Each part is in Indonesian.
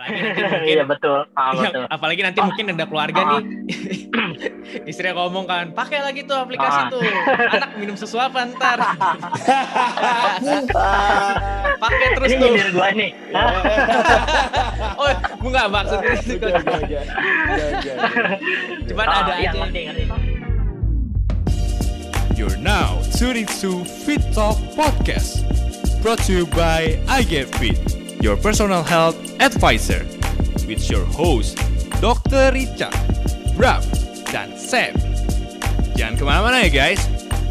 apalagi nanti mungkin Iya betul. Ah, Iya, betul. apalagi nanti Oh. mungkin ada keluarga Ah. nih istrinya ngomong kan pakai lagi tuh aplikasi Ah. tuh anak minum sesuatu ntar pakai terus Ini tuh gua nih. oh gue nggak itu. Enggak, enggak, enggak. cuman Oh, ada iya, aja. You're now tuning to Fit Talk Podcast, brought to you by I Get Fit, your personal health advisor, with your host Dr. Richard, Bram, dan Sam. Jangan ke mana-mana ya guys,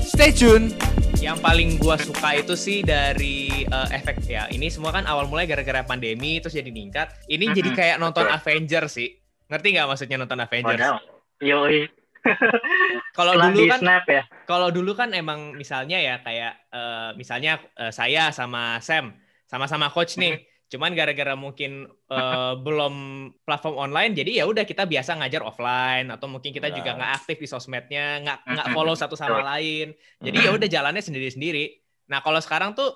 stay tune. yang paling gua suka itu sih dari eh, efek ya ini semua kan awal mulai gara-gara pandemi terus jadi meningkat ini jadi Mhm, kayak nonton betul. Avengers sih ngerti nggak maksudnya nonton Avengers Padahal. Yoi. kalau dulu kan snap ya. kalau dulu kan emang misalnya ya kayak eh, misalnya eh, saya sama Sam sama-sama coach nih cuman gara-gara mungkin eh, belum platform online jadi ya udah kita biasa ngajar offline atau mungkin kita juga nggak aktif di sosmednya nggak nggak follow satu sama lain. Jadi ya udah jalannya sendiri-sendiri. Nah kalau sekarang tuh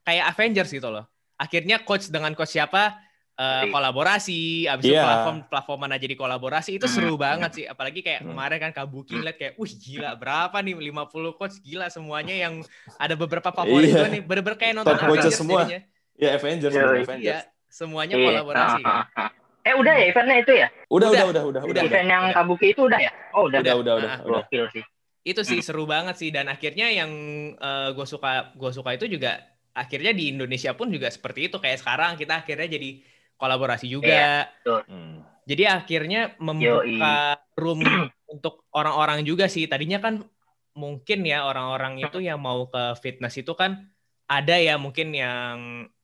kayak Avengers gitu loh. Akhirnya coach dengan coach siapa? Jadi- kolaborasi. Abis itu Iya. platform platform mana jadi kolaborasi itu seru banget sih. Apalagi kayak Hmm. kemarin kan Kabuki liat kayak wih gila berapa nih? 50 coach gila semuanya yang ada beberapa favorit gue nih. Bener-bener kayak nonton Top Avengers semua. jadinya. Ya Avengers, Yoi. iya Avengers. semuanya Iya. kolaborasi ah. Eh udah ya eventnya itu ya? Udah, Udah. udah, udah, udah, udah, Udah. Event yang udah. Kabuki itu udah ya? Oh udah. Udah, udah, udah, Ah, udah. Gokil sih. itu sih seru banget sih dan akhirnya yang gue suka gue suka itu juga akhirnya di Indonesia pun juga seperti itu kayak sekarang kita akhirnya jadi kolaborasi juga Hmm. jadi akhirnya membuka room untuk orang-orang juga sih tadinya kan mungkin ya orang-orang itu yang mau ke fitness itu kan ada ya mungkin yang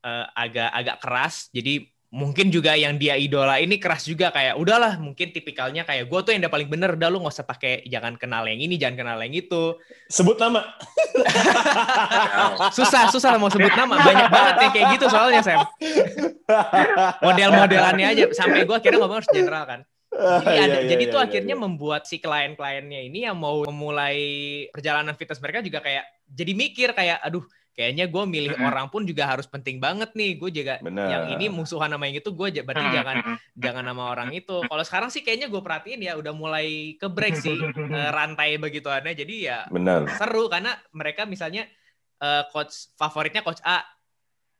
eh, agak agak keras. Jadi mungkin juga yang dia idola ini keras juga. Kayak udahlah mungkin tipikalnya kayak gue tuh yang udah paling bener. Udah lu nggak usah pakai jangan kenal yang ini jangan kenal yang itu. Sebut nama. susah susah mau sebut nama. Banyak banget yang kayak gitu soalnya Sam. Model-modelannya aja. Sampai gue akhirnya ngomong harus general kan. Jadi Iya, ada, iya, jadi tuh iya, akhirnya membuat si klien-kliennya ini yang mau memulai perjalanan fitness mereka juga kayak jadi mikir kayak aduh kayaknya gue milih Mm-mm. orang pun juga harus penting banget nih gue juga Bener. yang ini musuhan sama yang itu gue berarti Hmm, jangan hmm, hmm. jangan nama orang itu kalau sekarang sih kayaknya gue perhatiin ya udah mulai ke break sih eh, rantai begituannya jadi ya Bener. seru karena mereka misalnya eh, coach favoritnya coach A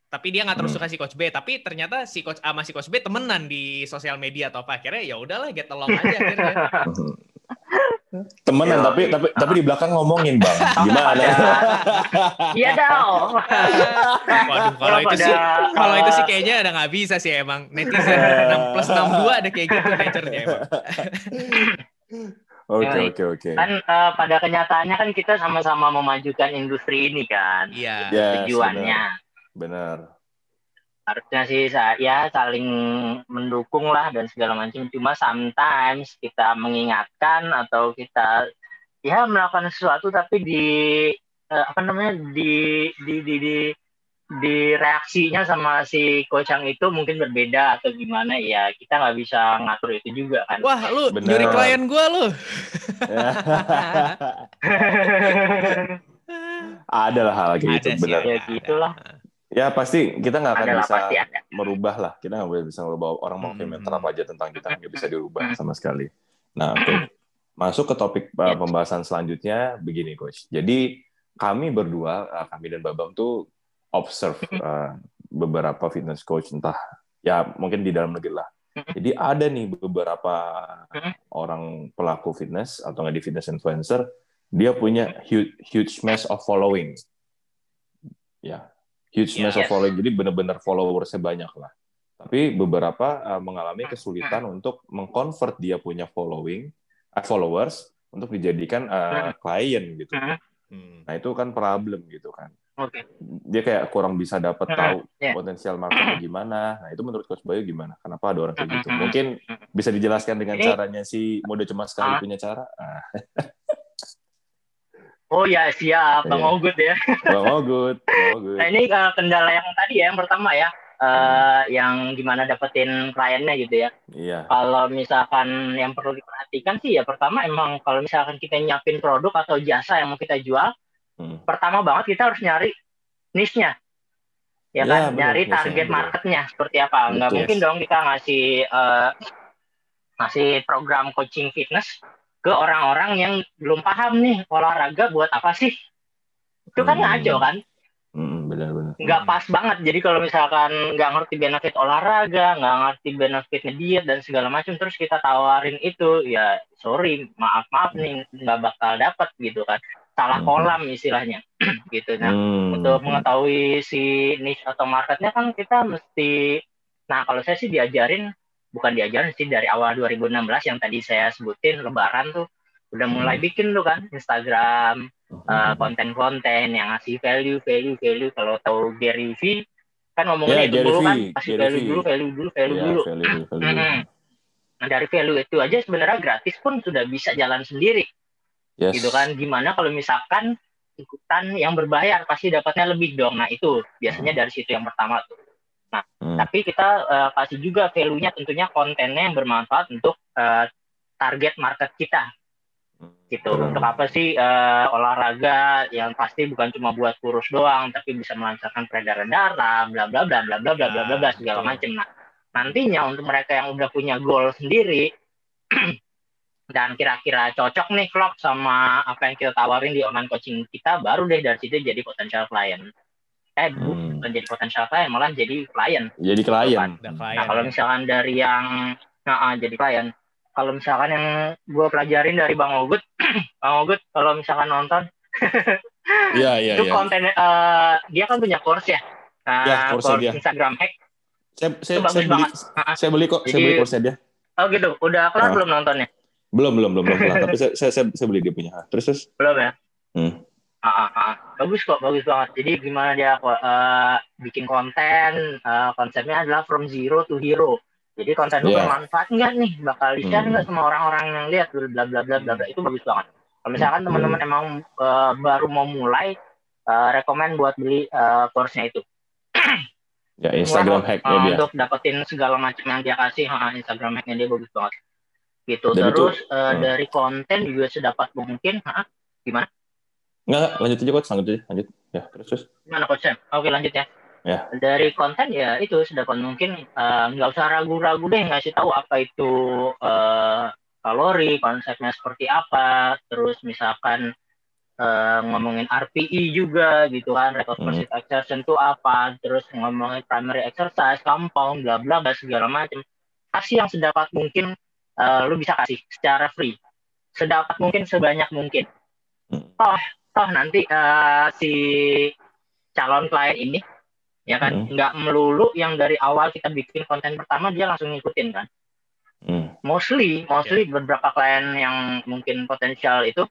tapi dia nggak terus Hmm. suka si coach B tapi ternyata si coach A sama si coach B temenan di sosial media atau apa akhirnya ya udahlah get along aja akhirnya Temenan, Yoi. tapi tapi tapi di belakang ngomongin bang. Gimana? Iya dong. waduh kalau itu sih kalau itu sih kayaknya udah nggak bisa sih emang netizen 6 plus 62 ada kayak gitu nature-nya emang Oke oke oke. Kan eh, pada kenyataannya kan kita sama-sama memajukan industri ini kan. iya Yes, Tujuannya. Benar. Harusnya sih ya saling mendukung lah dan segala macam cuma sometimes kita mengingatkan atau kita ya melakukan sesuatu tapi di eh, apa namanya di di di di, di reaksinya sama si kocang itu mungkin berbeda atau gimana ya kita nggak bisa ngatur itu juga kan wah lu Bener. nyuri klien gua lu ada lah hal kayak gitu Ada benar. Ya, gitulah. Ya pasti kita nggak akan bisa pasti ada merubah lah. Kita nggak boleh bisa merubah orang mau Hmm. komentar apa aja tentang kita nggak bisa dirubah Hmm. sama sekali. Nah, oke. Masuk ke topik uh, Ya. pembahasan selanjutnya begini, coach. Jadi kami berdua, uh, kami dan Babam tuh observe uh, beberapa fitness coach entah ya mungkin di dalam negeri lah. Jadi ada nih beberapa orang pelaku fitness atau nggak di fitness influencer, dia punya huge, huge mass of following. Ya, huge Ya. mass of following. Jadi benar-benar followersnya banyak lah. Tapi beberapa uh, mengalami kesulitan untuk mengconvert dia punya following, uh, followers untuk dijadikan uh, klien gitu. Hmm. Nah itu kan problem gitu kan. oke Dia kayak kurang bisa dapat Hmm, tahu ya. potensial marketnya gimana. Nah itu menurut Coach Bayu gimana? Kenapa ada orang kayak gitu? Mungkin bisa dijelaskan dengan caranya si mode cuma sekali Ah. punya cara. Oh ya siap bang Iya. Ogut ya Bang Ogut, Bang Ogut. Nah ini eh, kendala yang tadi ya, yang pertama ya, eh, yang gimana dapetin kliennya gitu ya. Iya, Kalau misalkan yang perlu diperhatikan sih ya pertama emang kalau misalkan kita nyiapin produk atau jasa yang mau kita jual, Hmm. pertama banget kita harus nyari niche-nya. ya kan ya, nyari target marketnya seperti apa nggak yes. mungkin dong kita ngasih uh, ngasih program coaching fitness ke orang-orang yang belum paham nih olahraga buat apa sih itu kan hmm. ngaco kan Hmm, benar-benar. Nggak pas banget. Jadi kalau misalkan nggak ngerti benefit olahraga, nggak ngerti benefitnya diet dan segala macam, terus kita tawarin itu, ya sorry, maaf maaf nih nggak bakal dapat gitu kan. Salah hmm. kolam istilahnya, gitu. Nah, hmm. untuk mengetahui si niche atau marketnya kan kita mesti, nah kalau saya sih diajarin, bukan diajarin sih dari awal 2016 yang tadi saya sebutin Lebaran tuh udah mulai hmm. bikin tuh kan Instagram uh, konten-konten yang ngasih value value value. Kalau tahu Gary V kan ngomongnya yeah, itu dulu kan kasih value dulu value dulu value yeah, dulu. value, value. nah dari value itu aja sebenarnya gratis pun sudah bisa jalan sendiri. Yes. gitu kan gimana kalau misalkan ikutan yang berbayar pasti dapatnya lebih dong. Nah itu biasanya dari situ yang pertama tuh nah hmm. tapi kita uh, kasih juga value-nya tentunya kontennya yang bermanfaat untuk uh, target market kita. Gitu. Untuk apa sih uh, olahraga yang pasti bukan cuma buat kurus doang tapi bisa melancarkan peredaran darah bla bla bla bla bla bla bla bla bla segala macam nah nantinya untuk mereka yang udah punya goal sendiri dan kira-kira cocok nih klop sama apa yang kita tawarin di online coaching kita baru deh dari situ jadi potential client eh hmm. bukan jadi potential client malah jadi client jadi klien nah kalau misalkan dari yang nah, jadi klien kalau misalkan yang gue pelajarin dari Bang Ogut, Bang Ogut kalau misalkan nonton, Iya iya. Itu ya. konten uh, dia kan punya course ya. Uh, ya, course, course dia. Instagram hack. Saya saya, saya beli saya beli kok, Jadi, saya beli course dia. Oh gitu. Udah kelar uh. belum nontonnya? Belum belum belum belum kelar. Tapi saya, saya saya saya beli dia punya. Terus terus. Belum ya? Hmm. Ah, ah, ah. Bagus kok, bagus banget. Jadi gimana dia uh, bikin konten, uh, konsepnya adalah from zero to hero. Jadi konten lu yeah. bermanfaat nggak nih? Bakal di share nggak hmm. sama orang-orang yang lihat bla bla bla bla bla itu bagus banget. Kalau misalkan hmm. teman-teman emang uh, baru mau mulai, uh, rekomend buat beli uh, course-nya itu. ya Instagram hack uh, dia. Untuk dapetin segala macam yang dia kasih, uh, Instagram hacknya dia bagus banget. Gitu. Dan Terus itu, uh, hmm. dari konten juga sedapat mungkin, uh, gimana? Enggak, lanjut aja coach, lanjut aja, lanjut. Ya, terus terus. Gimana coach Sam? Oke, lanjut ya ya. dari konten ya itu sedapat mungkin eh, nggak uh, usah ragu-ragu deh ngasih tahu apa itu uh, kalori konsepnya seperti apa terus misalkan uh, ngomongin RPE juga gitu kan of hmm. exertion itu apa terus ngomongin primary exercise compound bla bla bla segala macam kasih yang sedapat mungkin uh, lu bisa kasih secara free sedapat mungkin sebanyak mungkin hmm. toh toh nanti uh, si calon klien ini ya kan hmm. nggak melulu yang dari awal kita bikin konten pertama dia langsung ngikutin kan hmm. mostly mostly yeah. beberapa klien yang mungkin potensial itu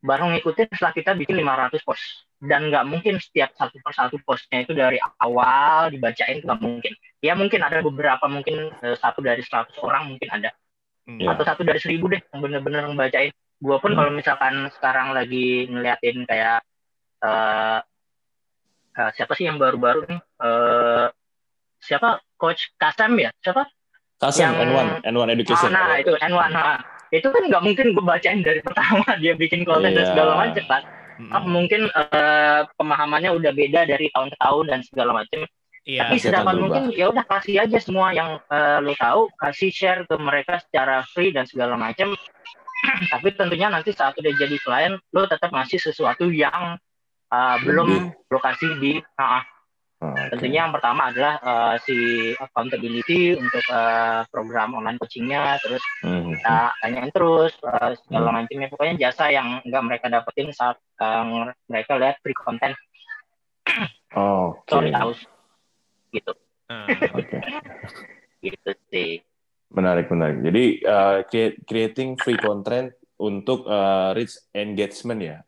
baru ngikutin setelah kita bikin 500 post dan nggak mungkin setiap satu persatu postnya itu dari awal dibacain nggak mungkin ya mungkin ada beberapa mungkin uh, satu dari 100 orang mungkin ada yeah. atau satu dari seribu deh yang bener-bener ngebacain gue pun hmm. kalau misalkan sekarang lagi ngeliatin kayak uh, uh, siapa sih yang baru-baru nih? Uh, siapa coach Kasem ya? Siapa? Kasem yang, N1 N1 Education. Ah, nah, itu N1. Nah, itu kan nggak mungkin gue bacain dari pertama dia bikin konten yeah. dan iya. segala macam kan. Mm-hmm. mungkin uh, pemahamannya udah beda dari tahun ke tahun dan segala macam. Iya, Tapi sedapat mungkin ya udah kasih aja semua yang uh, lo tahu, kasih share ke mereka secara free dan segala macam. Tapi tentunya nanti saat udah jadi klien, lo tetap ngasih sesuatu yang uh, belum lokasi di uh, okay. tentunya yang pertama adalah uh, si accountability untuk uh, program online coachingnya terus hmm. kita tanyain terus uh, segala hmm. macamnya pokoknya jasa yang enggak mereka dapetin saat uh, mereka lihat free content oh, okay. sorry tahu gitu uh, okay. gitu sih menarik menarik jadi uh, creating free content untuk uh, reach engagement ya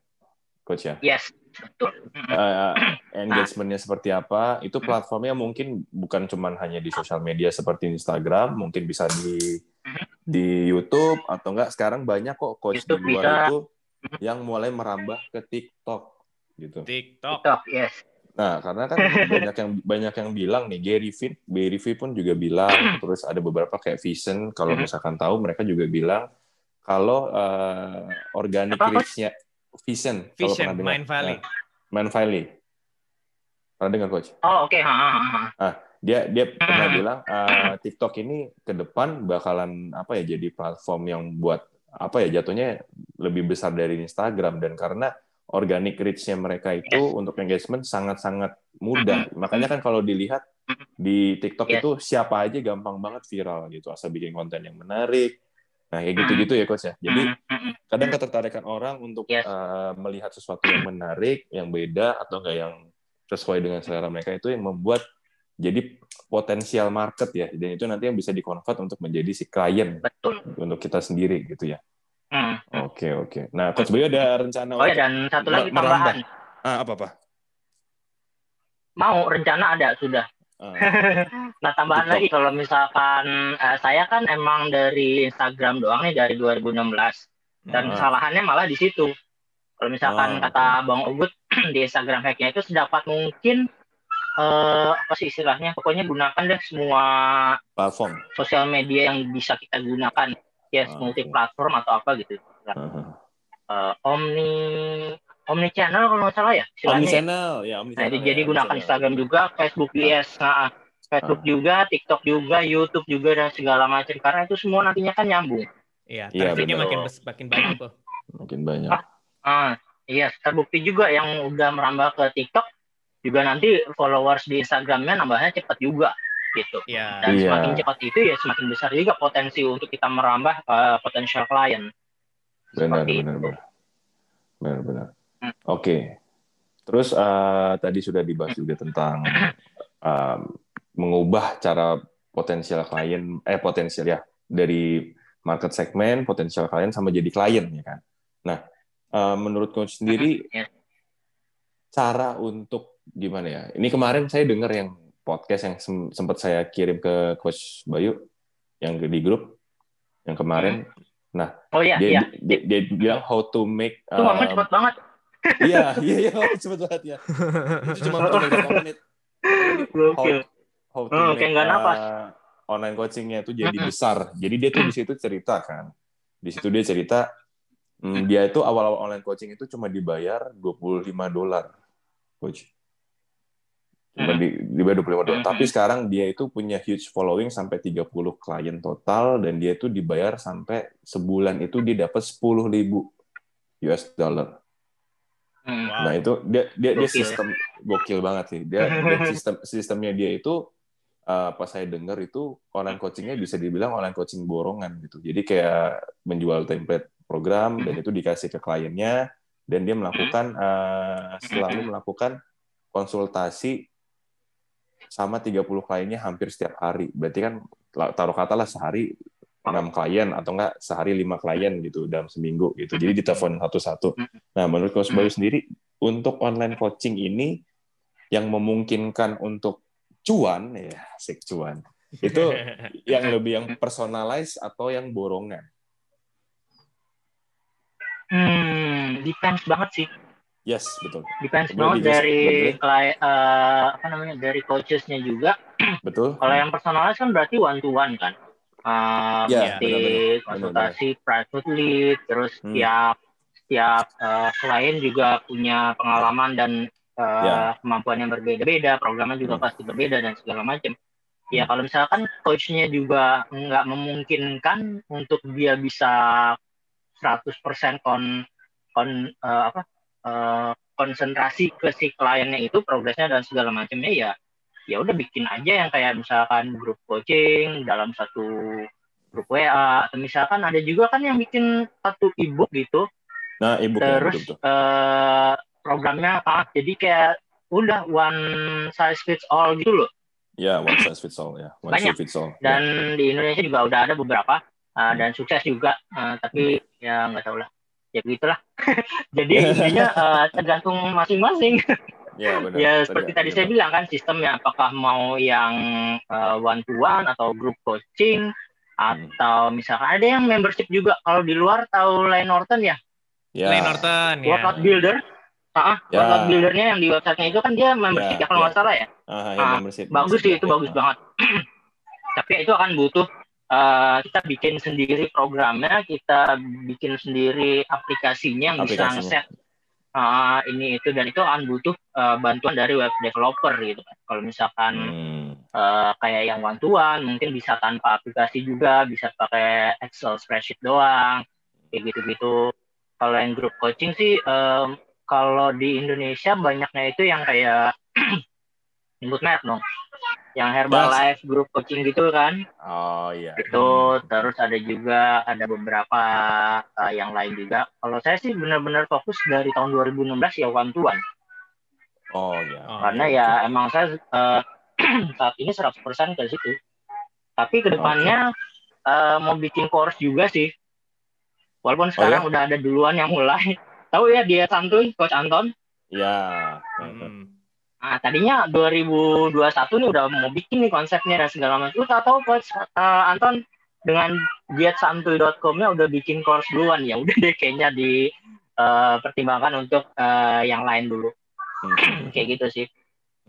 coach ya yes Betul. Uh, engagementnya seperti apa? Itu platformnya mungkin bukan cuma hanya di sosial media seperti Instagram, mungkin bisa di di YouTube atau enggak sekarang banyak kok coach YouTube di luar bisa. itu yang mulai merambah ke TikTok gitu. TikTok. TikTok, yes. Nah, karena kan banyak yang banyak yang bilang nih Gary Vee, Gary Vee pun juga bilang, terus ada beberapa kayak Vision kalau misalkan tahu mereka juga bilang kalau uh, organic reach-nya Vision. Vision, Mind Valley. Uh, Mind Valley. Pernah dengar coach? Oh oke. Okay. Ah, dia dia pernah bilang uh, TikTok ini ke depan bakalan apa ya jadi platform yang buat apa ya jatuhnya lebih besar dari Instagram dan karena organic reach-nya mereka itu yes. untuk engagement sangat-sangat mudah. Makanya kan kalau dilihat di TikTok yes. itu siapa aja gampang banget viral gitu asal bikin konten yang menarik. Nah, kayak gitu-gitu ya coach ya. Jadi kadang ketertarikan orang untuk yes. uh, melihat sesuatu yang menarik, yang beda atau enggak yang sesuai dengan selera mereka itu yang membuat jadi potensial market ya. Dan itu nanti yang bisa dikonvert untuk menjadi si klien Betul. untuk kita sendiri gitu ya. Hmm. Oke oke. Nah, Coach Bayu ada rencana Oh ya dan satu lagi tambahan. Ah, apa apa? Mau rencana ada sudah. Uh, nah tambahan lagi kalau misalkan uh, saya kan emang dari Instagram doang nih dari 2016 dan uh. kesalahannya malah di situ. Kalau misalkan uh, kata Bang Ugut di Instagram hacknya itu sedapat mungkin uh, apa sih istilahnya pokoknya gunakan deh semua platform sosial media yang bisa kita gunakan ya yes, multi platform atau apa gitu. Uh, uh, omni omni channel kalau nggak salah ya omni channel ya omni nah, channel, jadi ya, gunakan Instagram juga Facebook yes nah, Facebook uh. juga TikTok juga YouTube juga dan segala macam. Karena itu semua nantinya kan nyambung. Iya trafiknya ya, makin makin banyak tuh. Makin banyak. Ah, ah, iya terbukti juga yang udah merambah ke TikTok juga nanti followers di Instagramnya nambahnya cepat juga gitu. Yeah. Dan yeah. semakin cepat itu ya semakin besar juga potensi untuk kita merambah uh, potensial klien. Benar, benar, benar, benar, benar. Hmm. Oke. Okay. Terus uh, tadi sudah dibahas juga tentang uh, mengubah cara potensial klien, eh potensial ya dari market segmen, potensial klien sama jadi klien ya kan. Nah, uh, menurut coach sendiri, hmm, yeah. cara untuk gimana ya? Ini kemarin saya dengar yang podcast yang sempat saya kirim ke Coach Bayu yang di grup yang kemarin. Hmm. Nah, oh, iya, dia, iya. dia, dia bilang how to make. Itu um, cepat banget. Iya, iya, iya, cepat banget ya. Itu cuma beberapa menit. How, how to oh, make uh, online coachingnya itu jadi besar. Jadi dia tuh di situ cerita kan. Di situ dia cerita, hmm, dia itu awal-awal online coaching itu cuma dibayar 25 dolar, coach di, di bawah 25 dolar. Tapi sekarang dia itu punya huge following sampai 30 klien total dan dia itu dibayar sampai sebulan itu dia dapat 10 ribu US dollar. Wow. Nah itu dia dia dia sistem gokil banget sih. Dia, dia sistem sistemnya dia itu uh, pas saya dengar itu online coachingnya bisa dibilang online coaching borongan gitu. Jadi kayak menjual template program dan itu dikasih ke kliennya dan dia melakukan uh, selalu melakukan konsultasi sama 30 kliennya hampir setiap hari. Berarti kan taruh katalah sehari enam klien atau enggak sehari lima klien gitu dalam seminggu gitu. Jadi ditelepon satu-satu. Nah, menurut Coach Bayu sendiri untuk online coaching ini yang memungkinkan untuk cuan ya, sik cuan. Itu yang lebih yang personalized atau yang borongan? Hmm, depends banget sih Yes, betul. Depends banget dari uh, apa namanya dari coachesnya juga. Betul. Kalau yang personalis kan berarti one to one kan. Uh, ya, benar, konsultasi benar. private lead, terus hmm. tiap tiap uh, klien juga punya pengalaman dan uh, ya. kemampuan yang berbeda-beda, programnya juga hmm. pasti berbeda dan segala macam. Ya kalau misalkan coachnya juga nggak memungkinkan untuk dia bisa 100% kon kon uh, apa uh, konsentrasi ke si kliennya itu progresnya dan segala macamnya ya ya udah bikin aja yang kayak misalkan grup coaching dalam satu grup WA atau misalkan ada juga kan yang bikin satu ebook gitu. Nah ebook terus ya, uh, programnya ah jadi kayak udah one size fits all gitu loh. Ya one size fits all ya. One banyak. fits all. dan ya. di Indonesia juga udah ada beberapa uh, dan sukses juga. Uh, tapi ya nggak tahu lah ya begitulah jadi intinya uh, tergantung masing-masing ya, benar. ya seperti tadi saya bilang kan sistemnya apakah mau yang uh, one to one atau group coaching hmm. atau misalkan ada yang membership juga kalau di luar tahu Lane Norton ya ya. Lane Norton ya workout builder Ah, ya. workout buildernya yang di websitenya itu kan dia membership ya, ya kalau nggak ya. salah ya. Ah, ya ah, membership, bagus sih itu ya. bagus banget. Tapi itu akan butuh uh, kita bikin sendiri programnya, kita bikin sendiri aplikasinya yang bisa set uh, ini itu dan itu akan butuh uh, bantuan dari web developer gitu kan. Kalau misalkan hmm. uh, kayak yang one to one mungkin bisa tanpa aplikasi juga, bisa pakai Excel spreadsheet doang, kayak gitu-gitu. Kalau yang group coaching sih um, kalau di Indonesia banyaknya itu yang kayak nyebut merek dong yang Herbalife yes. grup coaching gitu kan. Oh iya. Itu terus ada juga ada beberapa uh, yang lain juga. Kalau saya sih benar-benar fokus dari tahun 2016 ya one to one. Oh iya. Oh, karena iya. ya emang saya uh, saat ini 100% ke situ. Tapi ke depannya okay. uh, mau bikin course juga sih. Walaupun sekarang oh, ya? udah ada duluan yang mulai. Tahu ya dia santuy coach Anton? Ya hmm Nah, tadinya 2021 nih udah mau bikin nih konsepnya dan segala macam. Lu tak tahu coach uh, Anton dengan dietsantuy.com-nya udah bikin course duluan ya. Udah deh kayaknya dipertimbangkan uh, untuk uh, yang lain dulu. Hmm. Kayak gitu sih.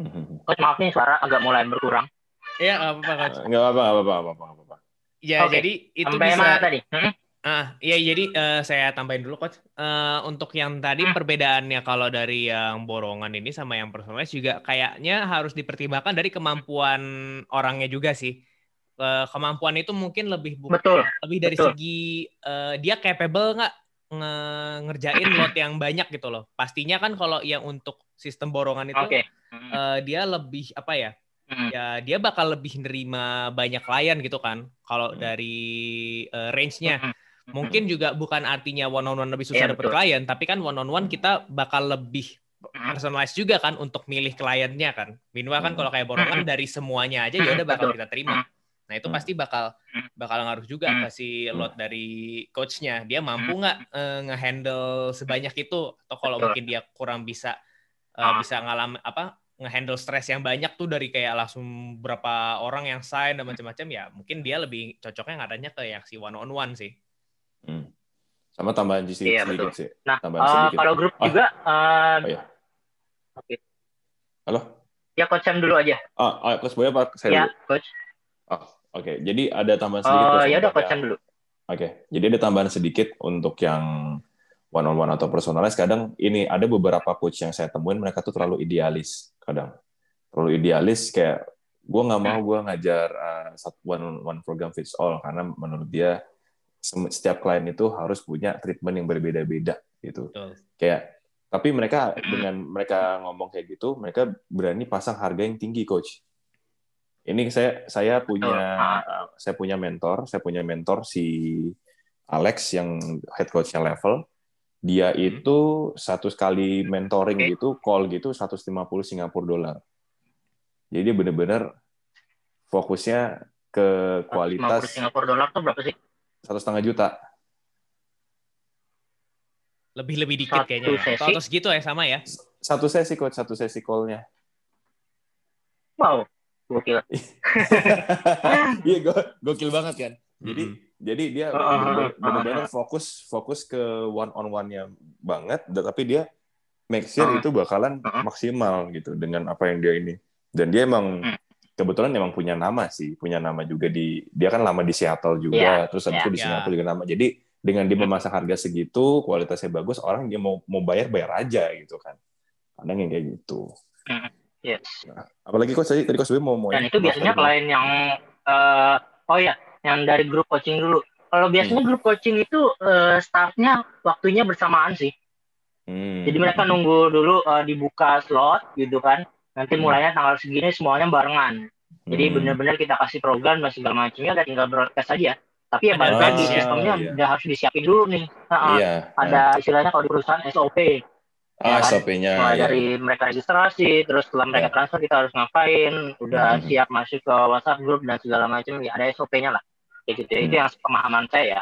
Hmm. Coach maaf nih suara agak mulai berkurang. Iya, apa-apa coach. Enggak apa-apa, apa-apa, apa-apa. Ya, okay. jadi itu Sampai bisa mana tadi? Hmm? Ah, iya jadi uh, saya tambahin dulu coach. Uh, untuk yang tadi hmm. perbedaannya kalau dari yang borongan ini sama yang personalis juga kayaknya harus dipertimbangkan dari kemampuan orangnya juga sih. Uh, kemampuan itu mungkin lebih betul, lebih dari betul. segi uh, dia capable nggak nge ngerjain load yang banyak gitu loh. Pastinya kan kalau yang untuk sistem borongan itu okay. uh, dia lebih apa ya? Hmm. Ya dia bakal lebih nerima banyak klien gitu kan. Kalau hmm. dari uh, range-nya. Hmm Mungkin juga bukan artinya one on one lebih susah yeah, dapet klien, tapi kan one on one kita bakal lebih personalized juga kan untuk milih kliennya kan. Minimal kan kalau kayak borongan dari semuanya aja ya udah bakal kita terima. Nah itu pasti bakal bakal ngaruh juga ke si load dari coachnya. Dia mampu nggak uh, ngehandle sebanyak itu? Atau kalau mungkin dia kurang bisa uh, bisa ngalamin apa ngehandle stres yang banyak tuh dari kayak langsung berapa orang yang sign dan macam-macam ya mungkin dia lebih cocoknya ngadanya ke yang si one on one sih. Hmm. Sama tambahan di iya, sedikit betul. sih. Nah, tambahan uh, sedikit. kalau grup oh. juga uh, oh, iya. Oke. Okay. Halo? Ya coach Sam dulu aja. Oh, oh coach Boy apa saya ya, dulu? coach. Oh, oke. Okay. Jadi ada tambahan sedikit. Oh, ya udah coach Sam dulu. Oke. Okay. Jadi ada tambahan sedikit untuk yang one on one atau personalis kadang ini ada beberapa coach yang saya temuin mereka tuh terlalu idealis kadang terlalu idealis kayak gue nggak mau gue ngajar uh, satu one one program fits all karena menurut dia setiap klien itu harus punya treatment yang berbeda-beda gitu. Betul. Kayak tapi mereka dengan mereka ngomong kayak gitu, mereka berani pasang harga yang tinggi, coach. Ini saya saya punya saya punya mentor, saya punya mentor si Alex yang head coachnya level. Dia hmm. itu satu kali mentoring gitu, call gitu 150 Singapura dolar. Jadi benar-benar fokusnya ke kualitas. Singapura dolar tuh berapa sih? Satu setengah juta. Lebih lebih dikit satu kayaknya sesi. atau segitu ya sama ya? Satu sesi coach. Satu sesi callnya. Wow gokil. Iya go gokil banget kan? Jadi mm -hmm. jadi dia benar-benar fokus fokus ke one on one nya banget tapi dia make sure uh itu bakalan maksimal gitu dengan apa yang dia ini. Dan dia emang uh kebetulan memang punya nama sih, punya nama juga di dia kan lama di Seattle juga, yeah, terus habis yeah, itu di Singapura yeah. juga nama. Jadi dengan dia memasang harga segitu, kualitasnya bagus, orang dia mau mau bayar bayar aja gitu kan. Kadang yang kayak gitu. Yes. Nah, apalagi kok tadi tadi kok mau mau. Dan itu biasanya klien yang uh, oh ya, yang dari grup coaching dulu. Kalau biasanya hmm. grup coaching itu uh, startnya waktunya bersamaan sih. Hmm. Jadi mereka nunggu dulu uh, dibuka slot gitu kan nanti hmm. mulainya tanggal segini semuanya barengan jadi hmm. benar-benar kita kasih program dan segala macamnya udah tinggal broadcast aja tapi ya balik oh, lagi sistemnya iya. udah harus disiapin dulu nih nah, iya, ada iya. istilahnya kalau di perusahaan SOP Ah, ya, SOP-nya. Mulai iya. dari mereka registrasi, terus setelah mereka iya. transfer kita harus ngapain, udah hmm. siap masuk ke WhatsApp group dan segala macam, ya ada SOP-nya lah. Kayak gitu. Hmm. Itu yang pemahaman saya ya.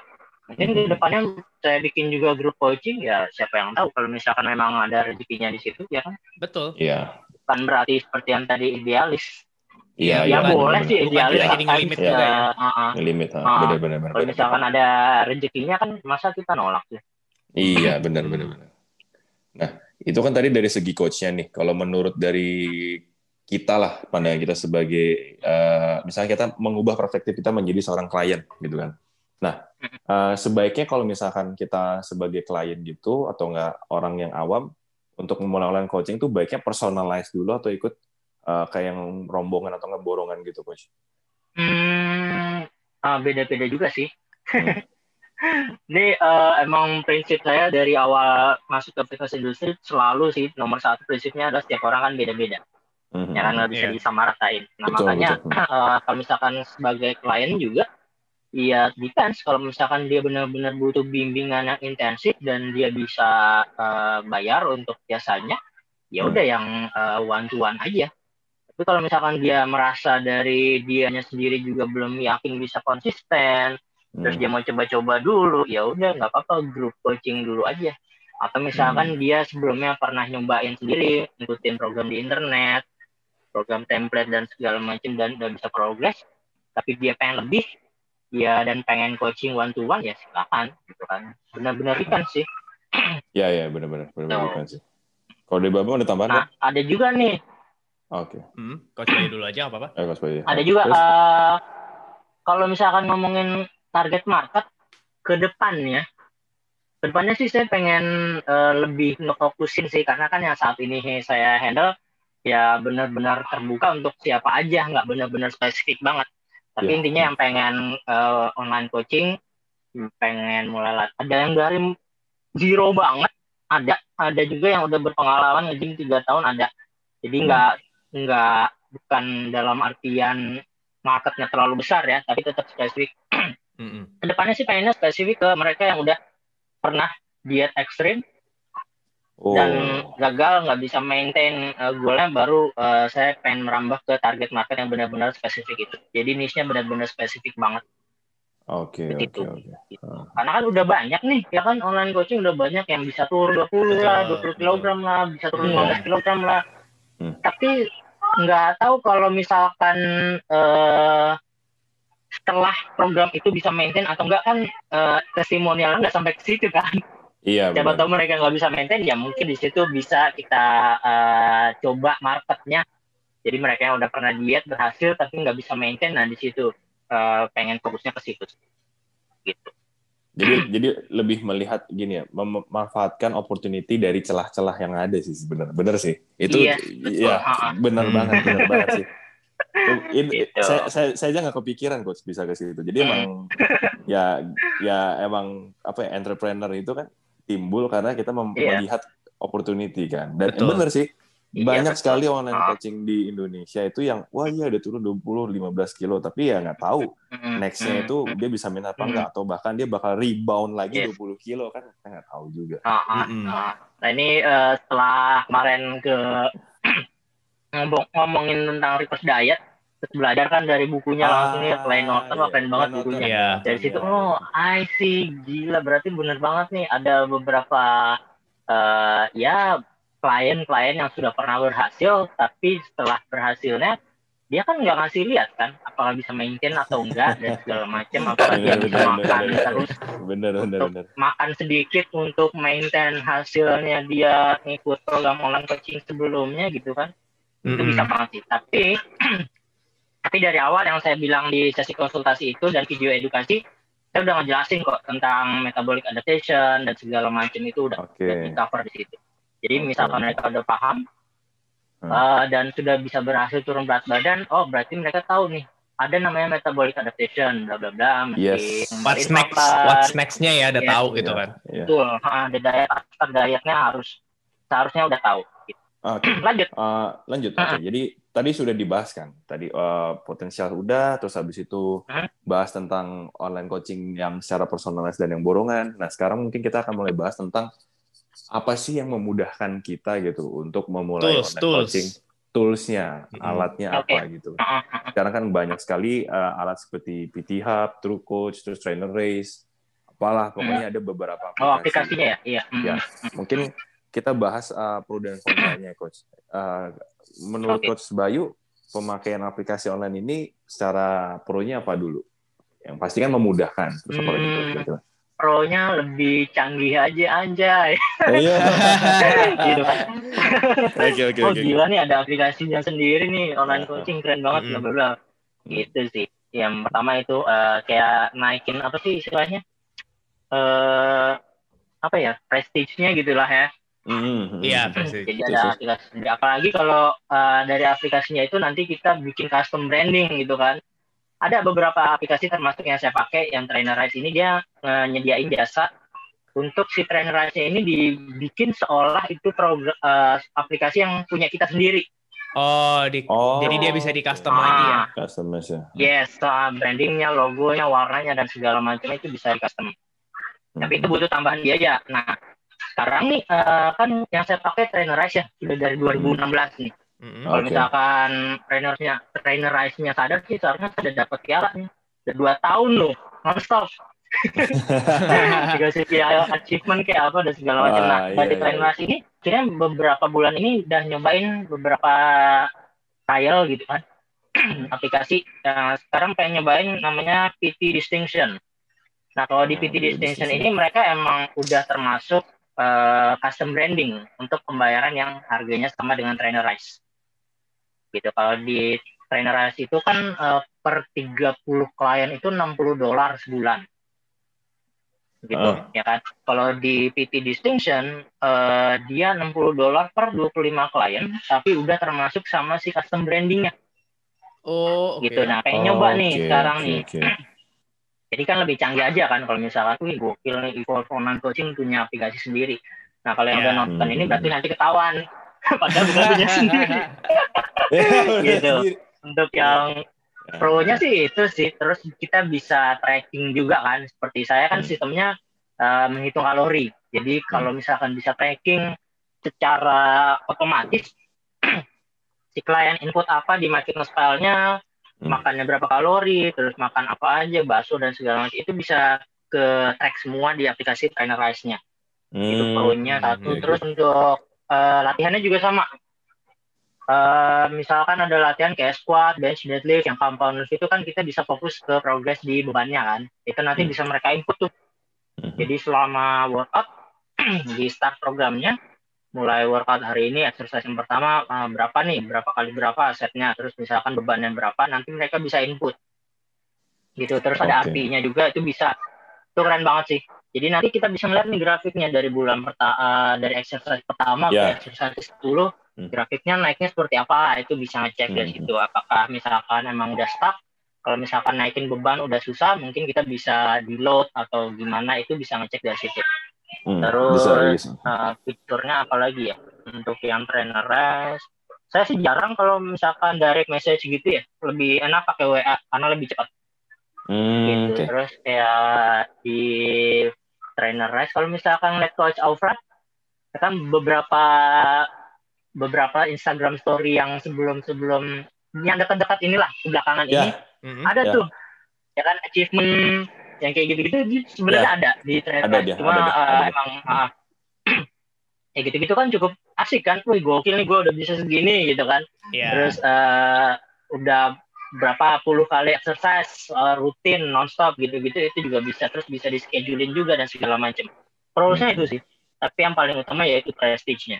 Mungkin hmm. di depannya saya bikin juga grup coaching, ya siapa yang tahu kalau misalkan memang ada rezekinya di situ, ya kan? Betul. Iya bukan berarti seperti yang tadi idealis. Iya, ya, ya boleh sih idealis ya, kan. limit juga ya. Uh, uh, uh, benar benar. Kalau misalkan ada rezekinya kan masa kita nolak sih. Iya, benar benar benar. Nah, itu kan tadi dari segi coachnya nih. Kalau menurut dari kita lah pandangan kita sebagai uh, misalnya kita mengubah perspektif kita menjadi seorang klien gitu kan. Nah, uh, sebaiknya kalau misalkan kita sebagai klien gitu atau enggak orang yang awam untuk memulai online coaching tuh baiknya personalize dulu atau ikut uh, kayak yang rombongan atau ngeborongan gitu coach? Hmm, uh, beda-beda juga sih. Hmm. Ini uh, emang prinsip saya dari awal masuk ke aplikasi industri selalu sih nomor satu prinsipnya adalah setiap orang kan beda-beda. Mm-hmm. Ya kan nggak bisa yeah. disamaratain. Nah betul, makanya betul. Uh, kalau misalkan sebagai klien juga, ya depends kalau misalkan dia benar-benar butuh bimbingan yang intensif dan dia bisa uh, bayar untuk jasanya, ya udah mm. yang uh, one to one aja. Tapi kalau misalkan dia merasa dari dianya sendiri juga belum yakin bisa konsisten, terus hmm. dia mau coba-coba dulu ya udah nggak apa-apa grup coaching dulu aja atau misalkan hmm. dia sebelumnya pernah nyobain sendiri ngikutin program di internet program template dan segala macam dan udah bisa progres tapi dia pengen lebih ya dan pengen coaching one to one ya silakan gitu kan. Benar-benar ikan sih. Ya ya benar-benar benar-benar ikan sih. Kalau di Bambang ada tambahan nah, ada juga nih. Oke. Okay. hmm, coach dulu aja apa apa eh, ada juga uh, kalau misalkan ngomongin target market ke depannya depannya sih saya pengen uh, lebih ngefokusin sih karena kan yang saat ini saya handle ya benar-benar terbuka untuk siapa aja nggak benar-benar spesifik banget tapi yeah. intinya yang pengen uh, online coaching pengen mulai ada yang dari zero banget ada ada juga yang udah berpengalaman ngejim tiga tahun ada jadi hmm. nggak hmm. nggak bukan dalam artian marketnya terlalu besar ya tapi tetap spesifik Mm-hmm. Ke depannya sih pengennya spesifik ke mereka yang udah pernah diet ekstrim oh. dan gagal nggak bisa maintain uh, goalnya baru uh, saya pengen merambah ke target market yang benar-benar spesifik itu. Jadi niche-nya benar-benar spesifik banget. Oke, oke, oke. Ah. Karena kan udah banyak nih, ya kan online coaching udah banyak yang bisa turun 20 lah, 20 kilogram lah, bisa turun 15 kilogram lah. Hmm. Tapi nggak tahu kalau misalkan uh, setelah program itu bisa maintain atau enggak kan uh, testimonialnya nggak sampai ke situ kan Iya. Siapa tahu mereka nggak bisa maintain, ya mungkin di situ bisa kita uh, coba marketnya. Jadi mereka yang udah pernah diet berhasil tapi nggak bisa maintain, nah di situ uh, pengen fokusnya ke situ. Gitu. Jadi jadi lebih melihat gini ya, memanfaatkan opportunity dari celah-celah yang ada sih sebenarnya. Bener sih. Itu iya, ya benar banget, benar banget sih. ini gitu. saya, saya saya aja nggak kepikiran coach bisa ke situ jadi emang ya ya emang apa ya entrepreneur itu kan timbul karena kita yeah. melihat opportunity kan dan betul. bener sih iya, banyak betul. sekali online ah. coaching di Indonesia itu yang wah iya udah turun 20 15 kilo tapi ya nggak tahu nextnya itu dia bisa minat apa enggak atau bahkan dia bakal rebound lagi yes. 20 kilo kan kita nggak tahu juga uh, uh, uh. nah ini uh, setelah kemarin ke ngomong ngomongin tentang reverse diet terus belajar kan dari bukunya ah, langsung ya. Klein Norton iya, keren banget bukunya. Iya, dari situ oh I see. Gila berarti bener banget nih. Ada beberapa uh, ya klien-klien yang sudah pernah berhasil tapi setelah berhasilnya dia kan nggak ngasih lihat kan apakah bisa maintain atau enggak dan segala macam apakah dia bisa makan bener, terus. Bener, bener, bener. makan sedikit untuk maintain hasilnya dia ngikut program online coaching sebelumnya gitu kan. Itu mm -hmm. bisa banget sih. Tapi tapi dari awal yang saya bilang di sesi konsultasi itu dan video edukasi saya udah ngejelasin kok tentang metabolic adaptation dan segala macam itu udah, okay. udah di cover di situ jadi okay. misalkan mereka udah paham hmm. uh, dan sudah bisa berhasil turun berat badan oh berarti mereka tahu nih ada namanya metabolic adaptation bla bla bla yes. what's next what's nextnya ya udah yes. tahu gitu kan yeah. betul uh, the diet after dietnya harus seharusnya udah tahu Okay. lanjut. Uh, lanjut. Uh -huh. Okay. Jadi tadi sudah dibahas kan. Tadi uh, potensial udah, terus habis itu bahas tentang online coaching yang secara personalis dan yang borongan. Nah sekarang mungkin kita akan mulai bahas tentang apa sih yang memudahkan kita gitu untuk memulai tools, online tools. coaching. Toolsnya, mm -hmm. alatnya okay. apa gitu. Sekarang kan banyak sekali uh, alat seperti PT Hub, True Coach, terus Trainer Race, apalah pokoknya ada beberapa aplikasi. Oh aplikasinya ya, iya. Ya, mungkin kita bahas uh, pro dan kontranya, coach. Uh, menurut okay. coach Bayu, pemakaian aplikasi online ini secara pro-nya apa dulu? Yang pasti kan memudahkan. Terus apa lagi? Gitu. Pro-nya lebih canggih aja anjay. Iya. gitu kan. Oke oke Oh gila nih ada aplikasinya sendiri nih online coaching keren banget bla bla bla. Gitu sih. Yang pertama itu uh, kayak naikin apa sih istilahnya? Eh uh, apa ya? Prestige-nya gitulah ya Mm-hmm. Iya, Jadi ada aplikasi sendiri. Apalagi kalau uh, dari aplikasinya itu nanti kita bikin custom branding gitu kan. Ada beberapa aplikasi termasuk yang saya pakai yang Trainerize ini dia uh, nyediain jasa untuk si Trainerize ini dibikin seolah itu program uh, aplikasi yang punya kita sendiri. Oh, di, oh. jadi dia bisa di custom ah, lagi ya? Customize ya. Yes, uh, brandingnya, logonya, warnanya dan segala macam itu bisa di custom. Hmm. Tapi itu butuh tambahan biaya. Nah, sekarang nih uh, kan yang saya pakai trainerize ya sudah dari 2016 nih. Mm-hmm. Kalau okay. misalkan trainernya trainerize-nya sadar sih seharusnya sudah dapat piala nih. Sudah dua tahun loh, nonstop. Dikasih piala achievement kayak apa dan segala macam. Nah, iya, dari iya. trainerize ini, kira beberapa bulan ini udah nyobain beberapa trial gitu kan. aplikasi. Nah, sekarang pengen nyobain namanya PT Distinction. Nah, kalau di PT Distinction ini mereka emang udah termasuk uh, custom branding untuk pembayaran yang harganya sama dengan trainerize. Gitu. Kalau di trainerize itu kan uh, per 30 klien itu 60 dolar sebulan. Gitu, uh. ya kan. Kalau di PT Distinction uh, dia 60 dolar per 25 klien, tapi udah termasuk sama si custom brandingnya. Oh, okay. gitu. Nah, kayak oh, nyoba nih okay, sekarang okay, nih. Okay jadi kan lebih canggih aja kan kalau misalkan, wih gokil nih Evolve Online Coaching punya aplikasi sendiri. Nah kalau yang yeah. udah nonton ini berarti nanti ketahuan. Padahal bukan punya sendiri. gitu. Untuk yang pro-nya sih itu sih. Terus kita bisa tracking juga kan. Seperti saya kan hmm. sistemnya uh, menghitung kalori. Jadi kalau hmm. misalkan bisa tracking secara otomatis si klien input apa di marketing style-nya, hmm. makannya berapa kalori, terus makan apa aja, bakso dan segala macam itu bisa ke track semua di aplikasi Trainerize-nya. Hmm. Itu poinnya satu. Hmm. Terus untuk uh, latihannya juga sama. Uh, misalkan ada latihan kayak squat, bench, deadlift, yang compound itu kan kita bisa fokus ke progres di bebannya kan. Itu nanti hmm. bisa mereka input tuh. Hmm. Jadi selama workout di start programnya mulai workout hari ini exercise yang pertama uh, berapa nih? Berapa kali berapa setnya? Terus misalkan beban yang berapa nanti mereka bisa input. Gitu. Terus okay. ada artinya juga itu bisa. Itu keren banget sih. Jadi nanti kita bisa melihat nih grafiknya dari bulan pertama uh, dari exercise pertama yeah. ke exercise 10 hmm. grafiknya naiknya seperti apa? Itu bisa ngecek hmm. dari situ. Apakah misalkan emang udah stuck? Kalau misalkan naikin beban udah susah mungkin kita bisa deload atau gimana itu bisa ngecek dari situ Hmm, Terus bisa, bisa. Uh, fiturnya apa lagi ya? Untuk yang trainer rest, saya sih jarang kalau misalkan direct message gitu ya, lebih enak pakai WA karena lebih cepat. Hmm, gitu. okay. Terus kayak di trainer rest, kalau misalkan lihat coach Alfred, kan beberapa beberapa Instagram story yang sebelum sebelum yang dekat-dekat inilah belakangan yeah. ini mm -hmm. ada yeah. tuh ya kan achievement yang kayak gitu-gitu sebenarnya ya. ada di trainer ada dia, cuma ada, uh, ada. emang uh, ya gitu-gitu kan cukup asik kan wih gokil nih gue udah bisa segini gitu kan yeah. terus uh, udah berapa puluh kali exercise uh, rutin nonstop gitu-gitu itu juga bisa terus bisa di schedulein juga dan segala macam prosesnya hmm. itu sih tapi yang paling utama yaitu prestige-nya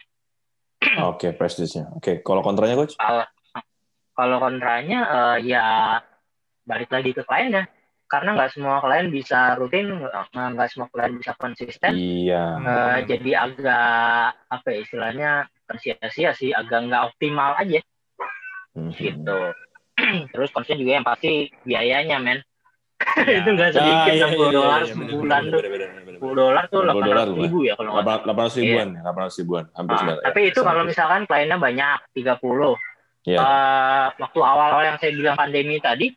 oke okay, prestige-nya oke okay. kalau kontranya coach uh, kalau kontranya uh, ya balik lagi ke kliennya karena nggak semua klien bisa rutin nggak semua klien bisa konsisten. Iya. Uh, jadi agak apa ya istilahnya sia-sia sih agak nggak optimal aja. Mm-hmm. gitu. Terus konsisten juga yang pasti biayanya men. Ya. itu nggak sedikit ah, iya, iya, dolar iya, sebulan tuh. sepuluh dolar tuh delapan ratus ribu ya kalau delapan ratus ribuan iya. delapan ratus ribuan hampir nah, tapi itu kalau misalkan kliennya banyak tiga puluh. Yeah. uh, waktu awal-awal yang saya bilang pandemi tadi